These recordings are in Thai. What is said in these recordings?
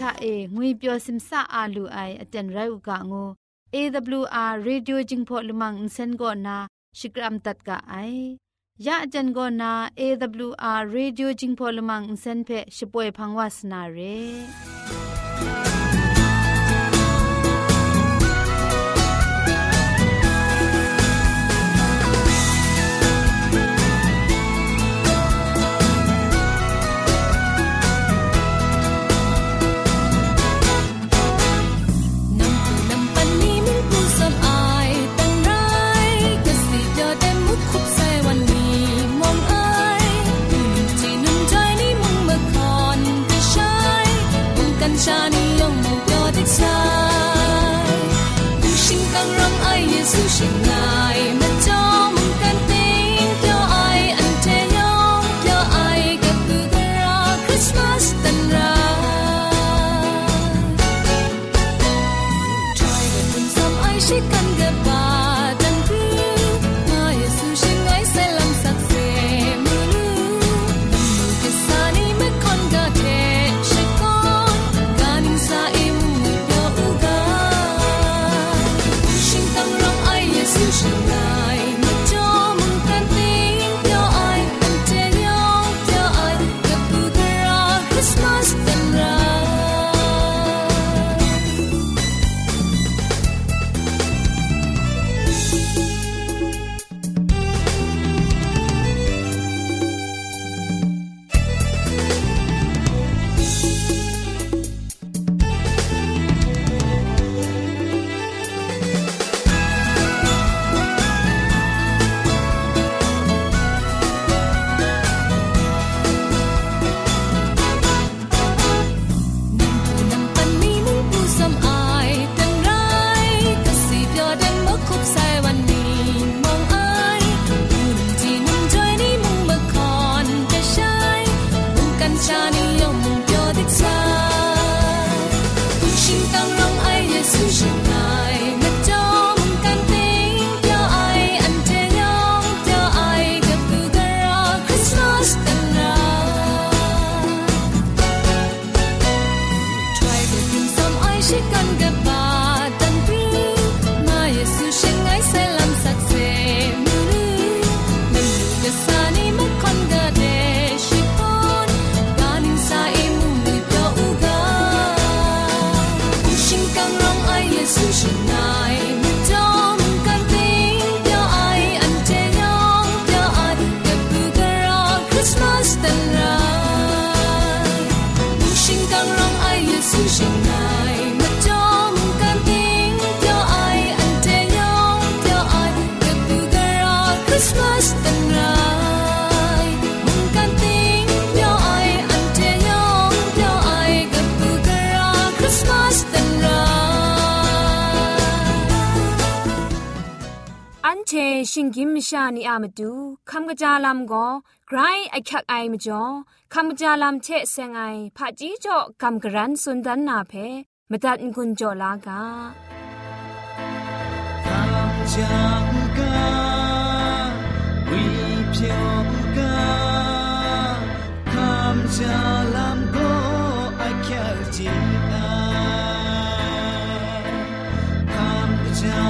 ချာအေငွေပျော်စင်ဆာအာလူအိုင်အတန်ရုတ်ကငို AWR Radio Jingpho Lumang Insen go na Shikram tat ka ai ya ajan go na AWR Radio Jingpho Lumang Insen phe shipoi phangwa sna re ะไอยะจันโกนา AWR Radio จิงพอลมังอินเซนเพชิป่ว ชิงกิมชานีอามาดูคำกระจาลำก็ไกรไอคักไอมาจ่อคำกระจาลำเชะเซงไอผาจีจ่อคำกระรันสุนดันนาเพมตัดกุญจ่อลากาคำจากาวิเพียวกาคำจาลำก็ไอคักจีอาคำจา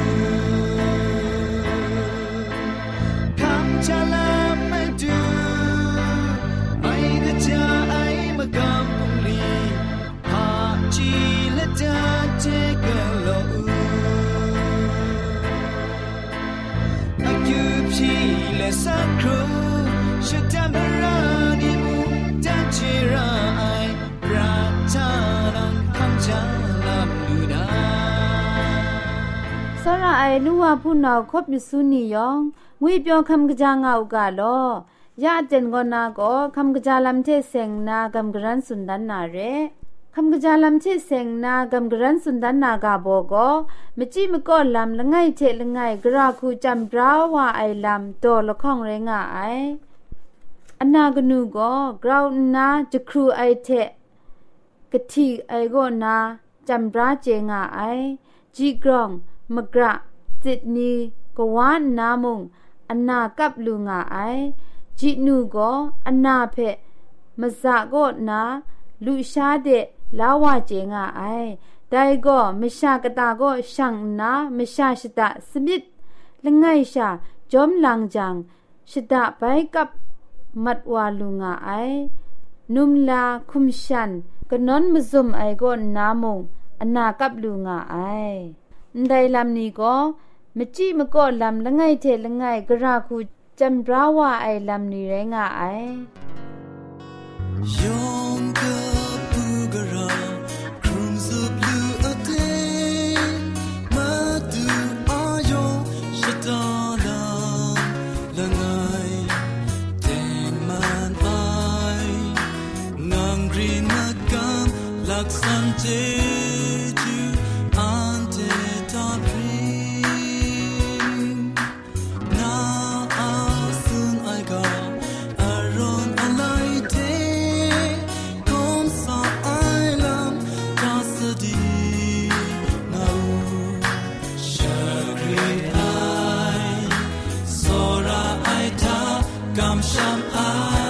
ำจาลาลูนา สระไอนัวผู้นาคบมิสุนียองงွေပြောคำกะจางเอากาลอยาเจนกอนาก็คำกะจาลัมเทเซงนากำกรันสุนดันนาเร คำกะจาลัมเทเซงนากำกรันสุนดันนากาโบก็มจิมก็ลัมละไงเทละไงกราคูจำราวาไอลัมโตละข้องเรงาไออนากนูก็กราวนาจะครูไอเทกะทิไอก็นาจำราเจงาไอจีกรองมกระจิตนีกวานนามุงอนากับลุงาไอจินูก็อนาเพมสะก็นาလူရှားတဲ့ ลาวะเจงาไอได้ก็มชากตาก็ช่างนามชาชตะสมิดลงไงชาจอมลังจังชตะไปกับมัดวาลุงาไอนุมลาคุมชันก็นอนมซุมไอก็นามงอนากับลุงาไอได้ลำนี้ก็มจีมก็ลำละไงเทละไงกระคูจำราวาไอลำนี้ไรงาไอ 刚相爱。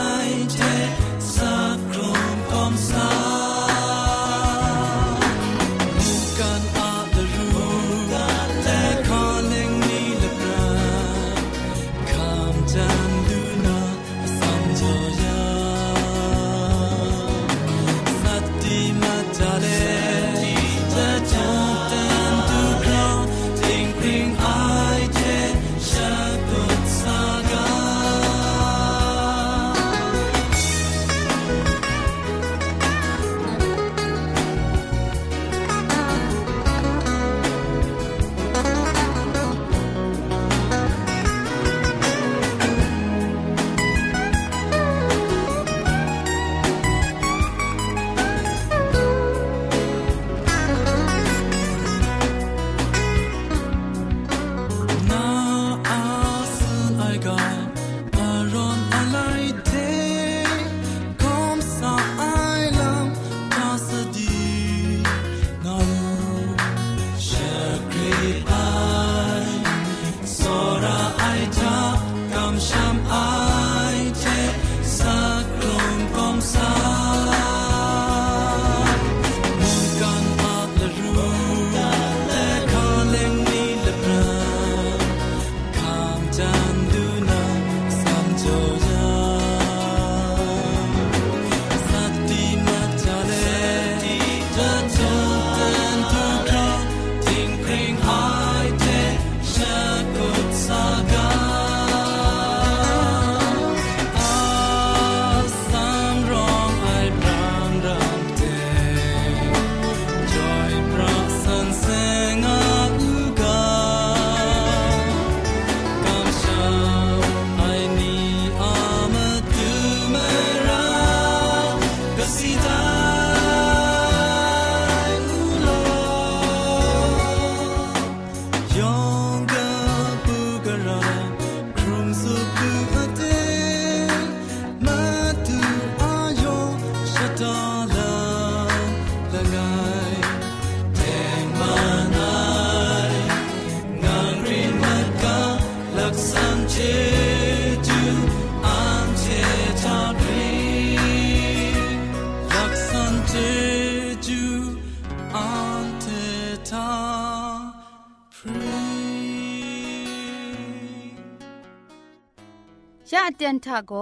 ยะเตียนทาโก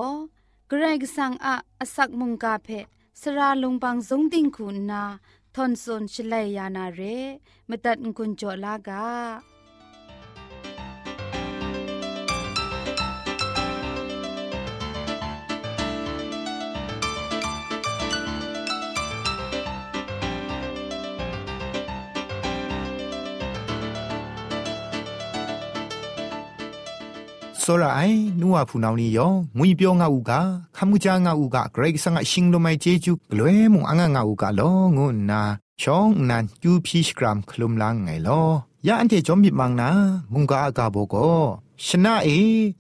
เกรกสังอะอสักมุงกาเพสระลงบางสงติงคุณนาทอนซนชลัยยานาเรมตัดกุญจลากา စောရအိုင်နူဝဖူနောင်နီယောငွေပြောငါဥကခမှုကြငါဥကဂရိတ်ဆန်ငါရှင်းလိုမိုင်ဂျေဂျူဂလွဲမှုအငါငါဥကလောငုနာชองนันยูพีชกรัมคลุมลังไงลอยาอันเทจอมบิมังนามุงกาอากาโบโก ชนะเอ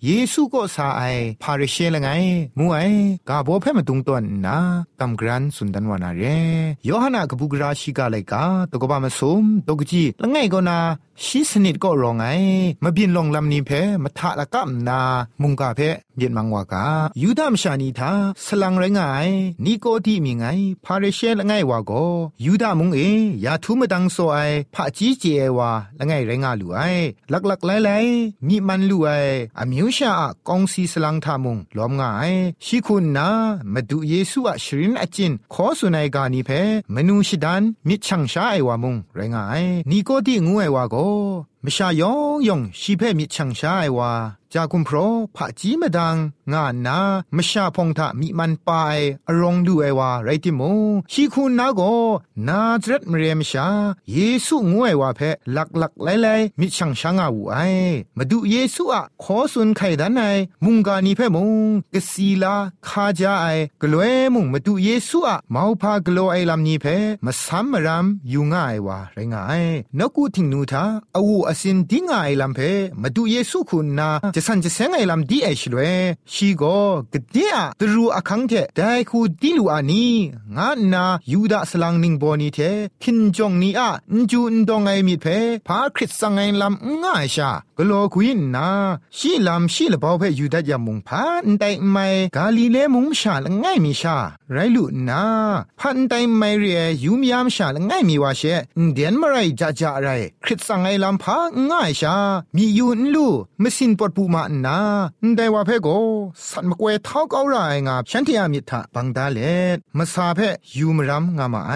เยซูก็สาไอพาริเชลไงมูไอกาโบเพ่มาตุงตวนนากัมกรันสุนดันวานาเรยอหนากบุกราชิกาไลกาตกบามาสมตกจีละไงก็นาชีสนิดก็รองไงมาบินลงลำนี้เพมาทะละกัมนา มุงกาเพ เยนมังวากายูดามชานีทาสลังไรงายนี่ก็ที่มีไงพาเรเชละไงวาโกยูดามุงเอยาทุมดังโซไอพะจีเจวาละไงไรงาลูไอลักลักไลไลมีมันลูไออมิวชากองซีสลังทามุงลอมงายชิคุณนามาดูเยซูอะชรินอจินขอสุนัยกานีเพมนูชิดันมิชังชาไอวามุงไรงายนี่ก็ที่งูไอวาโกมชายองยองชีเพมิชังชาไอวาจากุมพรผะจีมดัง งานนามชาพงทะมีมันปายอรองดูไอว่าไรติโมชีคุณนาโกนาจรัดมเรียมชาเยซูงวยว่าเพหลักหลักไลไลมิชังชางาวูไอมาดูเยซูอะขอสุนไขดันไอมุงกานีเพมุงกสีลาคาจาไอกลวยมุงมาดูเยซูอะมาพากลัวไอลำนี้เพมาซัมมรามยูง่ายว่าไรงายนกูทิงนูทาอวูอสินดิงไอลำเพมาดูเยซูคุณนาจะสันจะเสงไอลำดีไอชลเวชีโกกเดียตรูอคังเทได้คูดิลูอานีงานนายูดาสลังนิงบอนีเทคินจงนีอะนจูนดองไอมีเพพาคริสสังไอลำง่ายชากโลกุยนนาชีลำชีละเบาเพยูดายามุงพานไดไม่กาลิเลมุงชาละง่ายมีชา ไรลุนาพันไดไม่เรียยูมยามชาละง่ายมีวาเชเดียนมาไรจะจะไรคริสสังไอลำพาง่ายชา มียูนลูมสินปดปูมานาได้ว่าเพโกสันมกเวท้าเกาไรงาฉันที่อามิทะบังดาเลมาซาเพยูมรำงามาไอ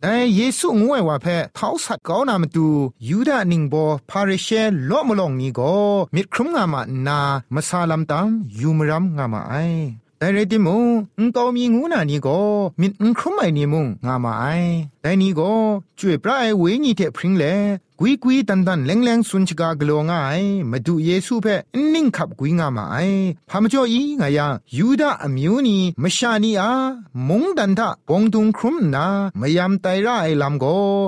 แต่เยซูงวยว่าเพท้าสัตว์ก้านามตูยูดานิงโบพาริเชลอมลองนี้ก็มิครุมงามานามาซาลัมตัมยูมรำงามาไอแต่เรติมุงอุตอมีงูนานี่ก็มิดอุครุมไอนี่มุงงามาไอแต่นี่ก็ช่วยปลายเวนี่เทพริงเล กุยกุยตันตันแรงแรงสุนชกากลวง่ายมาดูเยซูเพ่นิ่งขับกุยงามาไอพามจ่ออีงายายูดาอมิวนีมชานีอามงดันทะปองตุงครุมนามยามไตระไอลำโก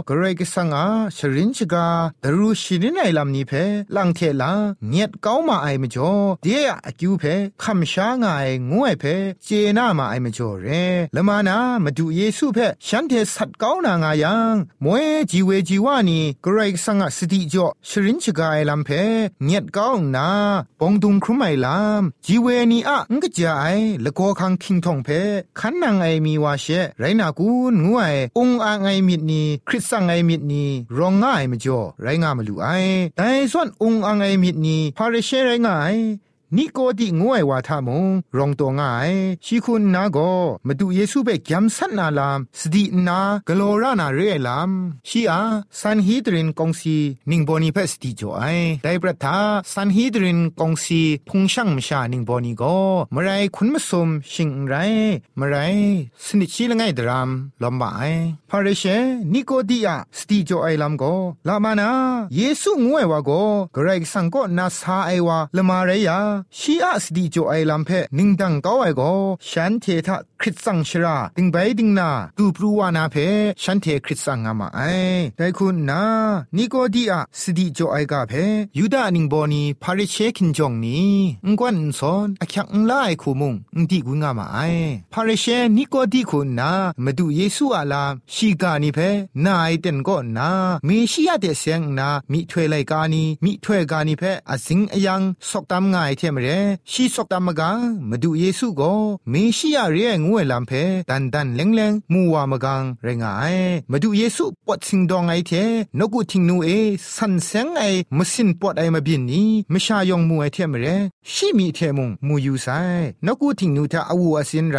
กรกสังอาชรินชกาดรูชิรินไอลำนี้เพ่ลังเทลาเงียดเก้ามาไอมจ่อเดียอคิวเพ่คำช้างายงวยเพ่เจนามาไอมจ่อเรละมานามาดูเยซูเพ่ฉันเทสัตเก้านางายังมวยจีเวจีวานีกรกสังสติจ่อชรินชกาไอลำเพเงียดก้าวนาปองดุงครุไมลำจีเวนีอะงกจายละโกคังคิงทองเพขันนางไอมีวาเชไรนากูงวยองอางไอมิดนีคริสสังไอมิดนีรองง่ายมจ่อไรงามลูไอแต่ส่วนองอางไอมิดนีพาเรเชไรง่าย นี่ก็ดีงวยว่าทามงรองตัวง่ายชีคุณนาก็มาดูเยซูเบกยำสันนาลามสตินากโลรานาเรลามชีอาซันฮีดรินกงซีนิงบอนีเพสติจ่อได้ประทาซันฮีดรินกงซีพุงช่างมชานิงบอนีก็มไรคุณมสมชิงไรมไรสนิชีละไงดรามลอมบายพาเรเชนิโกดีอาสติจ่อลามก็ลามานาเยซูงวยว่าก็กรกสังก็นาซาไอว่าละมาเรียชีอาสดีจ่อไอลำเพนิงดังก้าวไอโกฉันเททะคริสสังชราดิงไปดิงนาตูปรูวานาเพฉันเทคริสสังงามาไอแต่คุณนานิโกดีอาสดีจ่อไอกาเพยูดานิงบอนีพาริเชคินจงนีงกวนซอนอคักงลายคูมุงงดีกุงามาไอพาริเชนิโกดีคุณนามาดูเยซูอาลาชีกานิเพนาไอเต็นก็นาเมชิยาเดเซงนามิถวยไลกานีมิถวยกานิเพอสิงอยังสกตามง่ายเทมเรชีสกตามกามาดูเยซูก็เมชิยาเรียงวยลำเพดันดันเลงเลงมัวมกังเรงไงมาดูเยซูปวดสิงดองไอเทนกุทิงนูเอสันเซงไอมสินปวดไอมาบินนี้มชายองมัวไอเทมเรชิมีเทมุงมูยูไซนกุทิงนูทาอวูอสินไร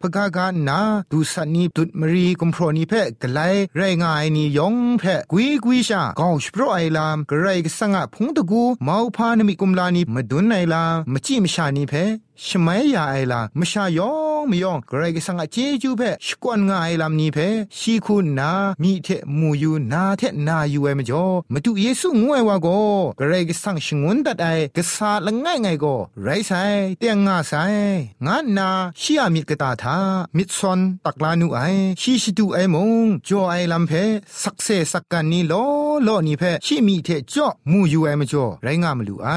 พกากานาดูสันนีตุดมรีกุมพรนีเพกไลไรงายนียองเพกุยกุยชากองสโปรไอลามกระไรกสังะพงตะกูมาพานมิกุมลานีมาดุนไอลามจิมชานีเพชมัยยาไอลามชายอง มยองกระไรกสังะเจจูเพชกวนงาไอลามนีเพชีคุณนามีเทมูยูนาเทนายูเอมจ่อมาดูเยซูงวยวาโกกระไรกสังชงวนตัดไอกษาละง่ายไงโกไรไซเตียงงาไซงานนาชียมิกตาทามิดซอนตักลานูไอชีชิตูไอมงจ่อไอลำเพสักเซสักกันนีโลโลนีเพชีมีเทจ่อมูยูไอมจ่อไรงามลูไอ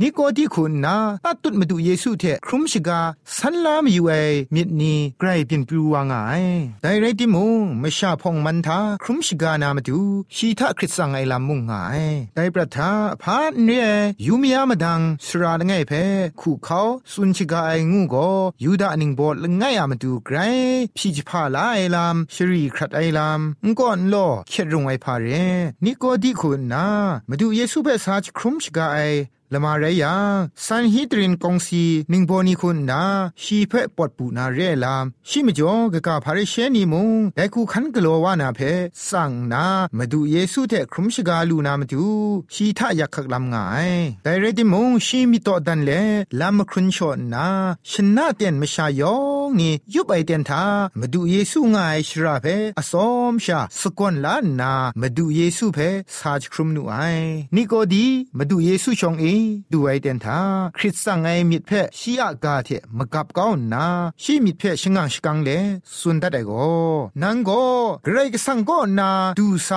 นี่ก็ที่คุณนาตัดตุดมาดูเยซูเทครุมชิกาสันลามยูไอมิดนีไกรเปลี่ยนปลูวางไอแต่ไรติมงไม่ชาพองมันทาครุมชิกานามาดูชีทาคริสสังไอลำมุงไงแต่ประทาพาเนยูมียามดังสระละไงเพคู่เขาสุนชิกาไองูก็ยูดานิงบอดละไงอามาดูไกรพี่จิพาลาไอลำชรีครัดไอลำงก่อนโลเข็ดรงไอพาเรนี่ก็ดีคุณนะมาดูเยซูเปสาจครุมชิกาไอ ละมาเรียสันฮิตรินกงซีนิงโบนีคุณนาชีเพปอดปูนาเรลามชิมจ่อกะกะพาริเชนีมุงแต่คูขันกลัววานาเพสั่งนามาดูเยซูเทครุมชกาลูนามาดูชีทะยักขักลำงายแต่เรติมุงชีมิโตดันเลลามครุนชนนาชนะเตียนมชายองนี่ยุบไอเตียนทามาดูเยซูงายชราเพอสอมชาสกอนลานนามาดูเยซูเพสาจครุมนูไอนี่ก็ดีมาดูเยซูชองเอดูไอเดนทาคริสสังไอมิดเพชียากาเทมกับก้าวนาชีมิดเพชงังชกังเลสุนดัดไอโกนังโกเกรกสังโกนาดูไซ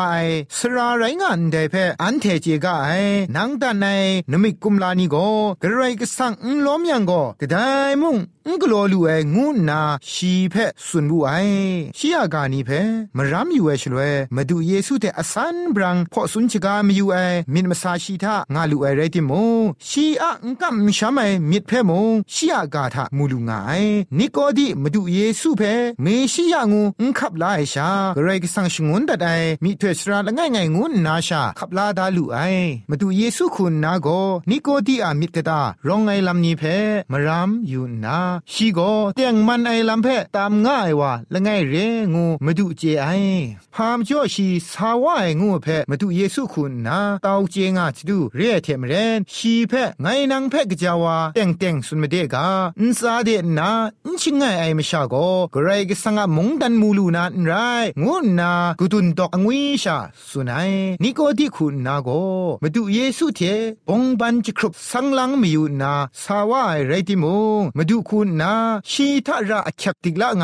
สราไรงานเดเพอันเทเจกาไอนังดันไอนมิกุมลานีโกเกรกสังอุล้อมยังโกกระไดมุงอุกลลูเองูนาชีเพสุนบุไอชียากานีเพมรามอยู่เอชลเวมาดูเยซูเตอสันบรังพอสุนชกามีอยู่เอมินมาซาชีทางาลูเอเรติโมชีอะงกัมชามไอมิดเพมงชียากาทามูลูงายนิโกดีมาดูเยซูเพเมชียางูอุคับลาไอชากรกสังชงวนดัดไอมิเทสราละง่ายง่ายงูนาชาขับลาดาลูไอมาดูเยซูคุณนาโกนิโกดีอามิดกตารองไอลำนี้เพมรามอยู่นาชีโกเตียงมันไอลำเพตามง่ายว่าละง่ายเรงูมาดูเจไอพามจ่อชีสาวไองูเพมาดูเยซูคุณนาตาวเจงาจดูเรียเทมเรนชีเพไงนางเพกจาวาเต็งเต็งสุนมาเดกาอินซาเดนาอินชิงไงไอมชาโกกรายกสังะมงดันมูลูนาไรงูนากุตุนตอกงวิชาสุนัยนิโกติคุณนาโกมาดูเยซูเทบงบันจิครุบสังลังมีอยู่นาสาวาไรติมงมาดูคุณนาชีทาระอักติกละไง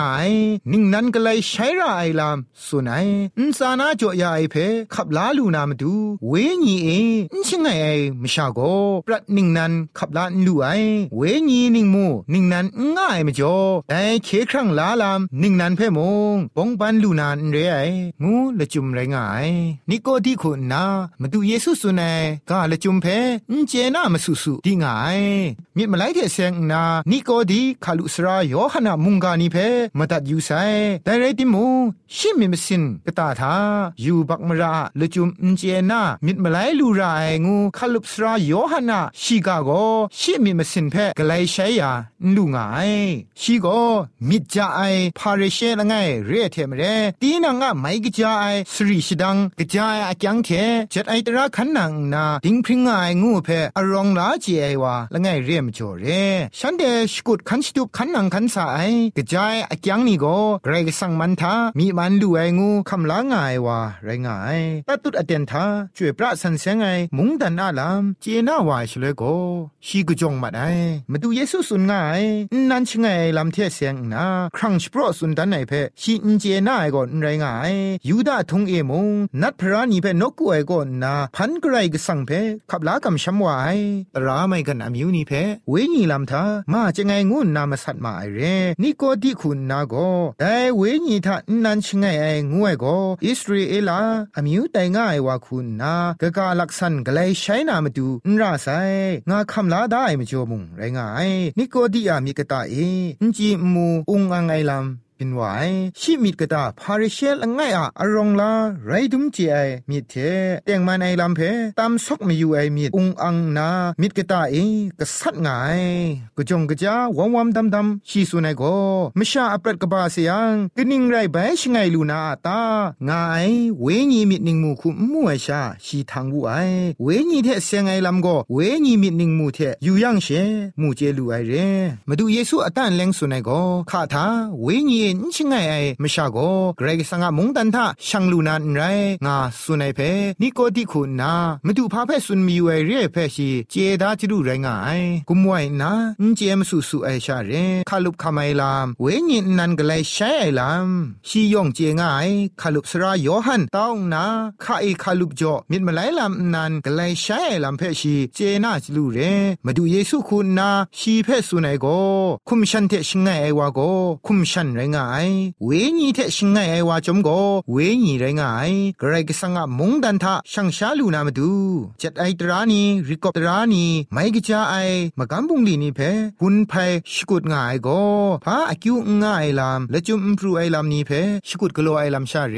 นิ่งนั้นก็เลยใช้ระไอลามสุนัยอินซานาจ่อยาไอเพขับลาลูนามาดูเวญีเออินชิงไงไอมชาโกปรัดนิ่งนั้นขับลานลูไอเวญีนิ่งมูนิ่งนั้นง่ายมจ่อแต่เคครั้งลาลามนิ่งนั้นเพ่มงปองปันลูนานเรไองูละจุมไรง่ายนิโกดีคุณนามาดูเยซูสุนัยกาละจุมเพอินเจนามาสุสุดีง่ายมิดมาไลเทเซงนานิโกดีคาลุสราโยหนามุงกานีเพมาตัดยูไซแต่ไรติมูชิมิมสินกตาทาอยู่บักมราละจุมนเจนามิดมาไลลูราไองูคาลุสราโยหนาชีกาโกชิมิมสินเพกไลใช้ยาลูงายชีโกมิดจาไอพาเรเชละไงเรเทมเรตีนังอะไมกจาไอสรีชดังกจาไอจังเทจัดไอตระขันนังนาดิงพริงไองูเพอรองลาเจไอวาละไงเรียมจ่อเรฉันเดชกุดขันชิตุขันนังขันสาไอกจายอจังนี่โกเกรกสังมันทามีมันดูไองูคำลางไงวาไรงายตัดตุดอเดนทาช่วยพระสันเสงไอมุงดันอาลามเจน่าวายชเลโกชีกจงมาได้มาดูเยซูสุนง่ายนั่นชงไงลำเทเสียงนาครั้งสปรสุนดันไหนเพชีอินเจน่าไอก่อนไรง่ายยูดาทงเอมงนัดพระนีเพนกกูไอก่อนนาพันกรกสังเพขับลากำชำวายตราไม่กันอามิวนี่เพเวญีลำทามาจะไงงูนามาสัตมาไอเรนิโกดิคุณนาโกแต่เวญีทะนันชงไงไองวยโกอิสราเอลาอมิวแต่ง่ายว่าคุณนากะกาลักษันกะไลใช้นามาดูนราไซงาคำลาได้มจ่อมุงไรงายนิโกดิอามีกะตาเออินจีมูอุงอังไงลำ ป็นไหวชิมิดกตาพาริเชลง่ายอะอารองลาไรดุมเจไอมิดเทเตียงมันไอลำเพตามซอกมีอยู่ไอมิดอุงอังนามิดกตาเอกษัดง่ายกจงกจ้าวอมวมดำดำชีสุนัยโกมชาอัปรกบาเสียงกนิ่งไรใบชงไงลูนาตางายเวญีมิดนิงมูคุมัวชาชีทางวูไอเวญีเทเสียงไอลำโกเวญีมิดนิงมูเทอยู่ยังเชมูเจลูไอเรมาดูเยซูอตันเลงสุนัยโกข้าทาเวญีนชิงไงไอมชาโกเกรกสังะมงตันทะช่างลูนันไรงาสุนัยเพนิโกติคุณนามาดูพาเพสุนมีเวเรเพชีเจดาจิรุไรงายกุมวยนาอินเจมสุสุไอชาเรคาลุบคาไมลามเวญินนันกไลใช้ไอลามชียองเจงายคาลุบสระโยฮันตองนาคาไอคาลุบจ่อมิดมาไลลามนันกไลใช้ไอลามเพชีเจนาจิลุเรมาดูเยซูคุณนาชีเพสุนัยโกคุมชันเทชิงไงไอวาโกคุมชันไรงายเวญีเทชิงไงไอวาจมโกเวญีไรงายกระไรกสังะมงดันทะช่างชาลูนามาดูจัดไอตรานีริกอบตรานีไม่กจาไอมากำบุงลีนี่เพหุนไพชกุดง่ายโกพาอคิวง่ายลามและจุมพรูไอลามนี่เพชกุดกโลไอลามชาเร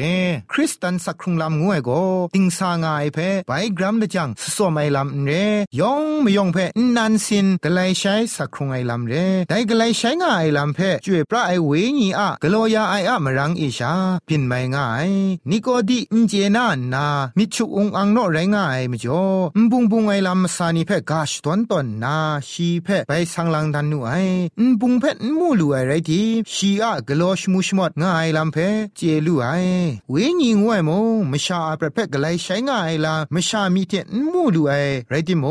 คริสตันสักครุงลามงวยโกติงสาง่ายเพไปกรัมละจังสสอมไอลามเรยองไม่ยองเพนันสินกไลใช้สักครุงไอลามเรได้กไลใช้ง่ายลามเพจ่วยพระไอเวญีอะกโลยาไออะมรังอิชาพินไม่ง่ายนิโกดิอินเจนานามิชุองอังโนไรง่ายมจ่อมบุงบุงไอลำสานิเพกาชตอนตอนนาชีเพไปสังลังดันนูไอมบุงเพมูลูไอไรทีชีอะกโลชมุชมดง่ายลำเพเจลูไอเวญิงวยโมมชาประเพกไลใช้ง่ายลามชามีเทมูลูไอไรติโม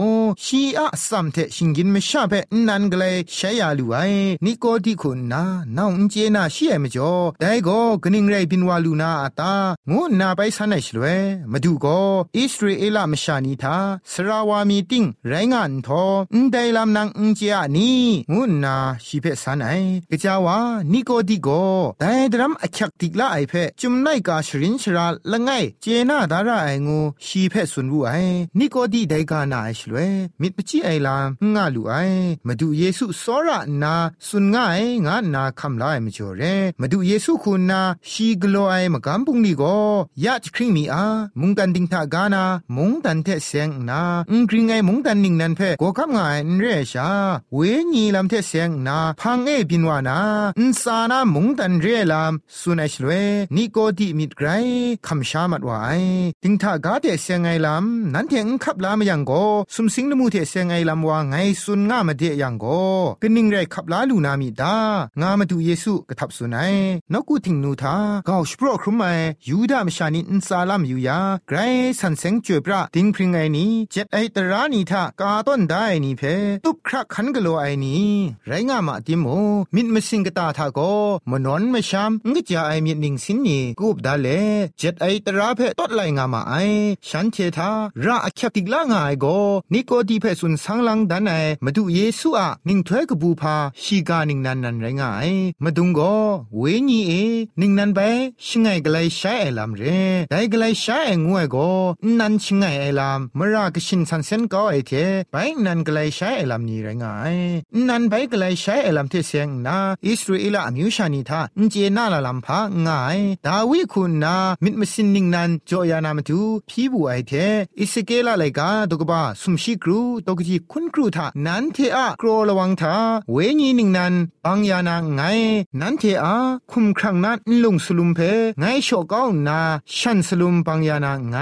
ชีอะสัมเทชิงกินมชาเพนันกไลใช้ยาลูไอนิโกดิคุณนาน้องเจนาชีเอมจ่อแต่ก็กนิงไรบินวาลูนาอาตางูนาไปสันไอชลเวมาดูก็อิสราเอลมชานีทาสราวามีติงไรงานทออุนไดลำนังอุนเจียนีงูนาชีเพสันไอกจาวานิโกดิโกแต่ดรัมอคักติกละไอเพจุมไนกาชรินชราละไงเจนาดาราไองูชีเพสุนบุไอนิโกดีไดกานาไอชลเวมิดปจิไอลามงาลูไอมาดูเยซูสอระนาสุนง่ายงานาคำลายมจ่อเรมาดูเยซูคุณนาชีกโลไอมากำปุงนี่ก็ยะจคริงมีอามุงกันดิงทากานามุงตันเทเซงนาอุงกริงไอมุงตันนิงนันเพก็คับงายนเรชาเวญีลำเทเซงนาพังเอบินวานาอุนสานามุงตันเรลามสุนัยชลเวนิโกดีมิดไกรคำชามัดวายดิงทากาเทเซงไอลำนันเทงคับลามยังก็สุมสิงนมูเทเซงไอลำว่าไงสุนง่ามาเดยังก็กนิงไรคับลาลูนามีดางามาดูเยซูกระทับสุนัยนกูทิงนูทาก้าสโปรครุมไอยูดามชานินซาลามอยู่ยาไกรสันเซงจวยพระดิงพริงไอนี้เจ็ดไอตรานีทากาต้นได้นี่เพตุบครักขันกโลไอนี้ไรงามาติโมมิดมสิงกตาทาโกมนอนมชามงกจาไอมิดนิงสินนี่กูบดาเลเจ็ดไอตราเพตดไลงามาไอฉันเททาระอคับติกลางไอโกนิโกดีเพสุนสังลังดันไอมาดูเยซูอะนิงถวยกบูพาชีกานิงนันนันไรงาไอมาดุงโกเวญีเอนิงนันไปชิงไงกไลใช้ไอลำเรได้กไลใช้ไองวยโกนันชิงไงไอลำมรากชินสันเซนก็ไอเทไปนันกไลใช้ไอลำนี้ไรงายนันไปกไลใช้ไอลำเทเสียงนาอิสราเอลอมิวชานีทาเจนาลาลำพางาย ดาวิคุณนามิดมสินนิงนันจอยานามตูพีบูไอเทอิสเกลาไลกาตกบ้าสุมชิกรูตกจีคุณครูทานันเทอะกรอระวังทาเวญีนิงนันปังยานาไงนันเทอะคุมครังนั้นลุงสลุมเพไงโชก้าวนาฉันสลุมปังยานาไง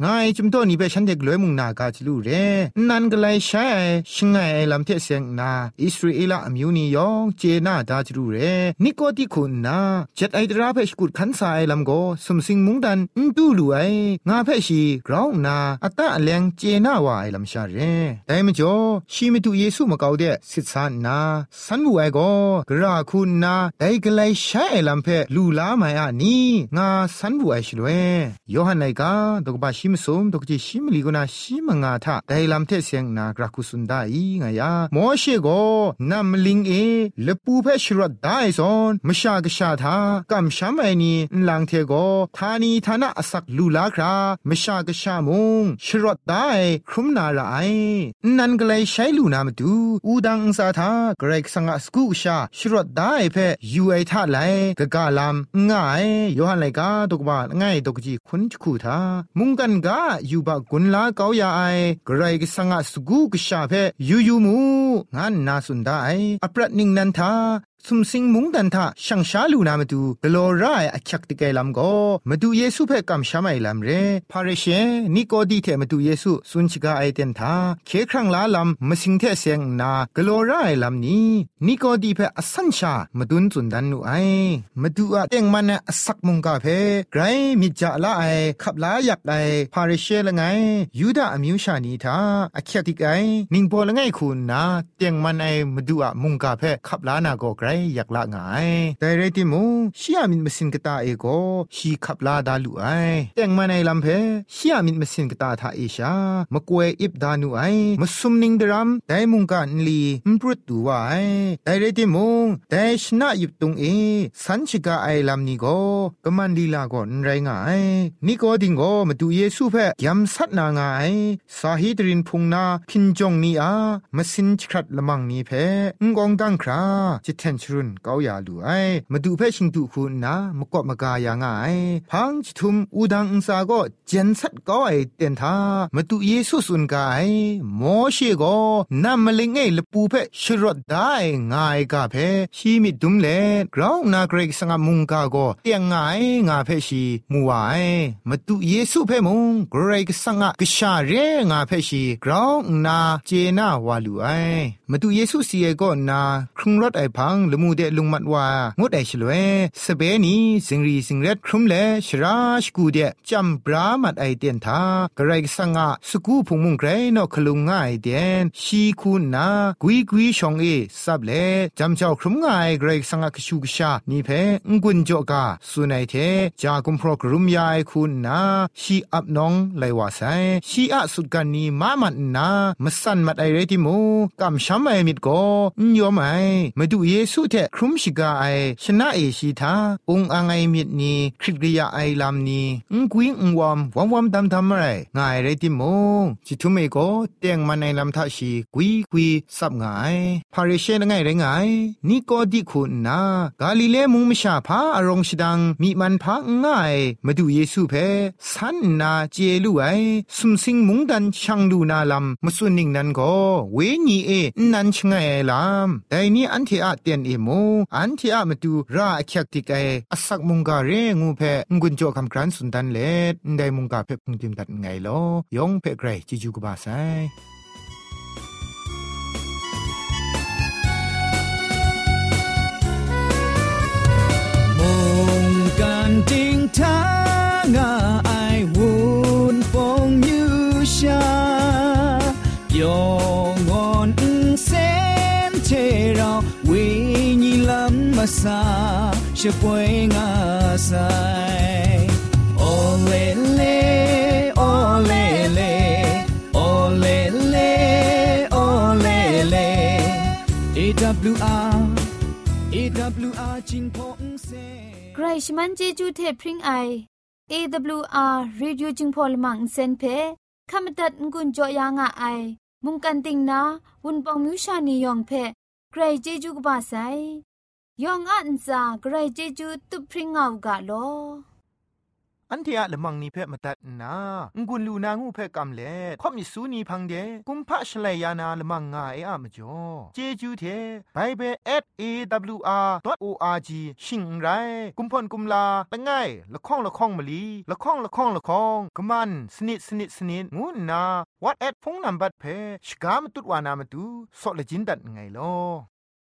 ไงจุมโตนี่เปฉันเด็กลวยมุงนากาจิลูเรนันก็เลยใช้ชิงไงลำเทเซงนาอิสราเอลอมิวนียองเจนาดาจิลูเรนิโกติคุณนาเจ็ดไอตราเพชกุดขันสายลำโกสมสิงมุงดันอุดูลูไองาเพชีกราวนาอัตตะแลงเจนาวาไอลำชาเรแต่มจ่อชีมิตุเยซูมะกาวเดสิทธานาสันบูไอโกกราคุณนาไดกลัยใช้ลำเพลูลาไมอานีงาสันบุไอชลเวยอหันไลกาตกบาชิมสมตกจิชิมลีกนาชิมงาทาไดลำเทเสียงนากราคุสุนไดงายาโมเชโกนามลิงเอลปูเพชรดไดซอนมชากชาทากัมชามไอนีลังเทโกทานีทานะอสักลูลาครามชากชามุงชรดไดครุมนาราไอนันกลัยใช้ลูนามตูอูดังสาทาเกรกสังกสกุชาชรดไดเพยูไอท่าไลกะกาลามง่ายยอหันไลกาตกบาง่ายตกจีคุนจคูทามุงกันกาอยู่บะกุนลาเกาอยาไอกรกสังกสกุกชาเพยูยูมูงานนาสุนไดอปรัดนิงนันทา สุมสิงมุงดันทะช่างชาลูนามาดูกลอรายอักยักติเกลัมก็มาดูเยซูเพ่กัมชาไมลัมเรพาเรเชนิโกดีเทมาดูเยซูสุนชิกาไอเตนทาเคครั้งลาลัมมาสิงเทเสียงนากลอรายลัมนี้นิโกดีเพ่อสัญชามาดุนจุนดันนูไอมาดูอะเต็งมันอสักมุงกาเพ่ไกรมิจาลาไอขับลาอยากไอพาเรเชละไงยูดาอมิวชานีทาอักยักติกไอนิงโปละไงคุณนาเต็งมันไอมาดูอะมุงกาเพ่ขับลานาโกไกรอยากละงายแต่เรติมูชียมินมสินกตาเอโกชีขับลาดาลุไอแต่งมาในลำเพชียมินมสินกตาทาเอชามะกวยอิบดานุไอมสุมนิงดรัมไดมุงกันลีมปรุดดูวไอแต่เรติมูแต่ชนะยุบตุงเอสันชิกาไอลำนี้โกกมันลีลาก่อนไรงายนี่ก็ดิงโกมาดูเยซูเพ่ยำสัตนางายสาฮิดรินพุงนาพินจงนี้อามสินชครัดละมังนี้เพงกองดังคราจิตเทนชรุนก้ายาลูไอมาดูเพชิงดูคุณนะมกอมากายางไงพังจิทุมอูดังอุสาก็เจนสัดก้อเตียนทามาดูเยซูสุนกายโมเชก็นำมลิงเอลปูเพชรดได้ง่ายกาเพชีมิดุมเลกราวนาเกรกสังมุงกาโกเตียงง่ายงาเพชีมัวไอมาดูเยซูเพมุงเกรกสังกชาเรงาเพชีกราวนาเจนาวาลูไอ มาดูเยซูเสียก็นาครุงรถไอพังลมูเดลุงมัดว่างดไอชลเวสเปนีสิงรีสิงเรดครุมเลชราชกูเดจำบรามัดไอเดียนทากระไรสังะสกูพุงมุงไกรนอคลุงง่ายเดียนชีคูนากุยกุยชองเอซับเลจำเจ้าครุมง่ายกรสังะกชูกชานี่เพงกุนจอกาสุนัยเทจากุมพรกรุมยายคุณนาชีอับน้องไลวาไซชีอะสุดกันนีมามันนามสันมัดไอเรติมูกำช้ำไอมิดโกยอมไอมาดูเยซูเทครุมชิกาไอชนะเอชีทาองอังไอมิดนีคริกริยาไอลามนีงกุยงวอมวอมวอมดำทำไรง่ายไรติมงจิทุเมโกเตียงมันในลำทัชีกุยกุยสับง่ายพาริเชนง่ายไรง่ายนี่ก็ดิคุณนากาลิเลมุงมชาพาอารมชดังมีมันพาง่าย มาดูเยซูเพสันนาเจลูไอสุมสิงมุงดันช่างดูนาลำมาสุนิงนั้นก็เวนีเอนันชงไอลำแต่นี้อันที่อาเตียนเอโมอันที่อามาดูราอคักติกไออสักมุงกาเรงูเพงุนโจคำครันสุนทันเลได้มุงกาเพพุงติมตัดไงลอยองเพไกรจิจูกบาไซ mà xa sẽ quay ngã sai ô lê lê ô lê lê ô lê lê ô lê lê AWR AWR จิงพงเซใครชมันเจจูเทพริงไอ AWR Radio จึงพอลมังเซนเพขามตัดงุนจอยางอไอ มุงกันติงนาวุนปองมิวชานียองเพใครเจจูกบาไซ ยองอันซาใครเจจูตุพริงเอากาโลอันที่อะละมังนิเพ่มาตัดนางุนลูนางูเพ่กำเล่ข่อมิสูนีพังเดกุมพะชเลยานาละมังงาเออะมจ่อเจจูเทไบเบิล @awr.org ชิงไรกุมพ่นกุมลาละไงละข้องละข้องมะลีละข้องละข้องละข้องกะมันสนิดสนิดสนิดงูนา what at พงนัมบัดเพ่ชกามตุดวานามตุซอเลจินดัดไงลอ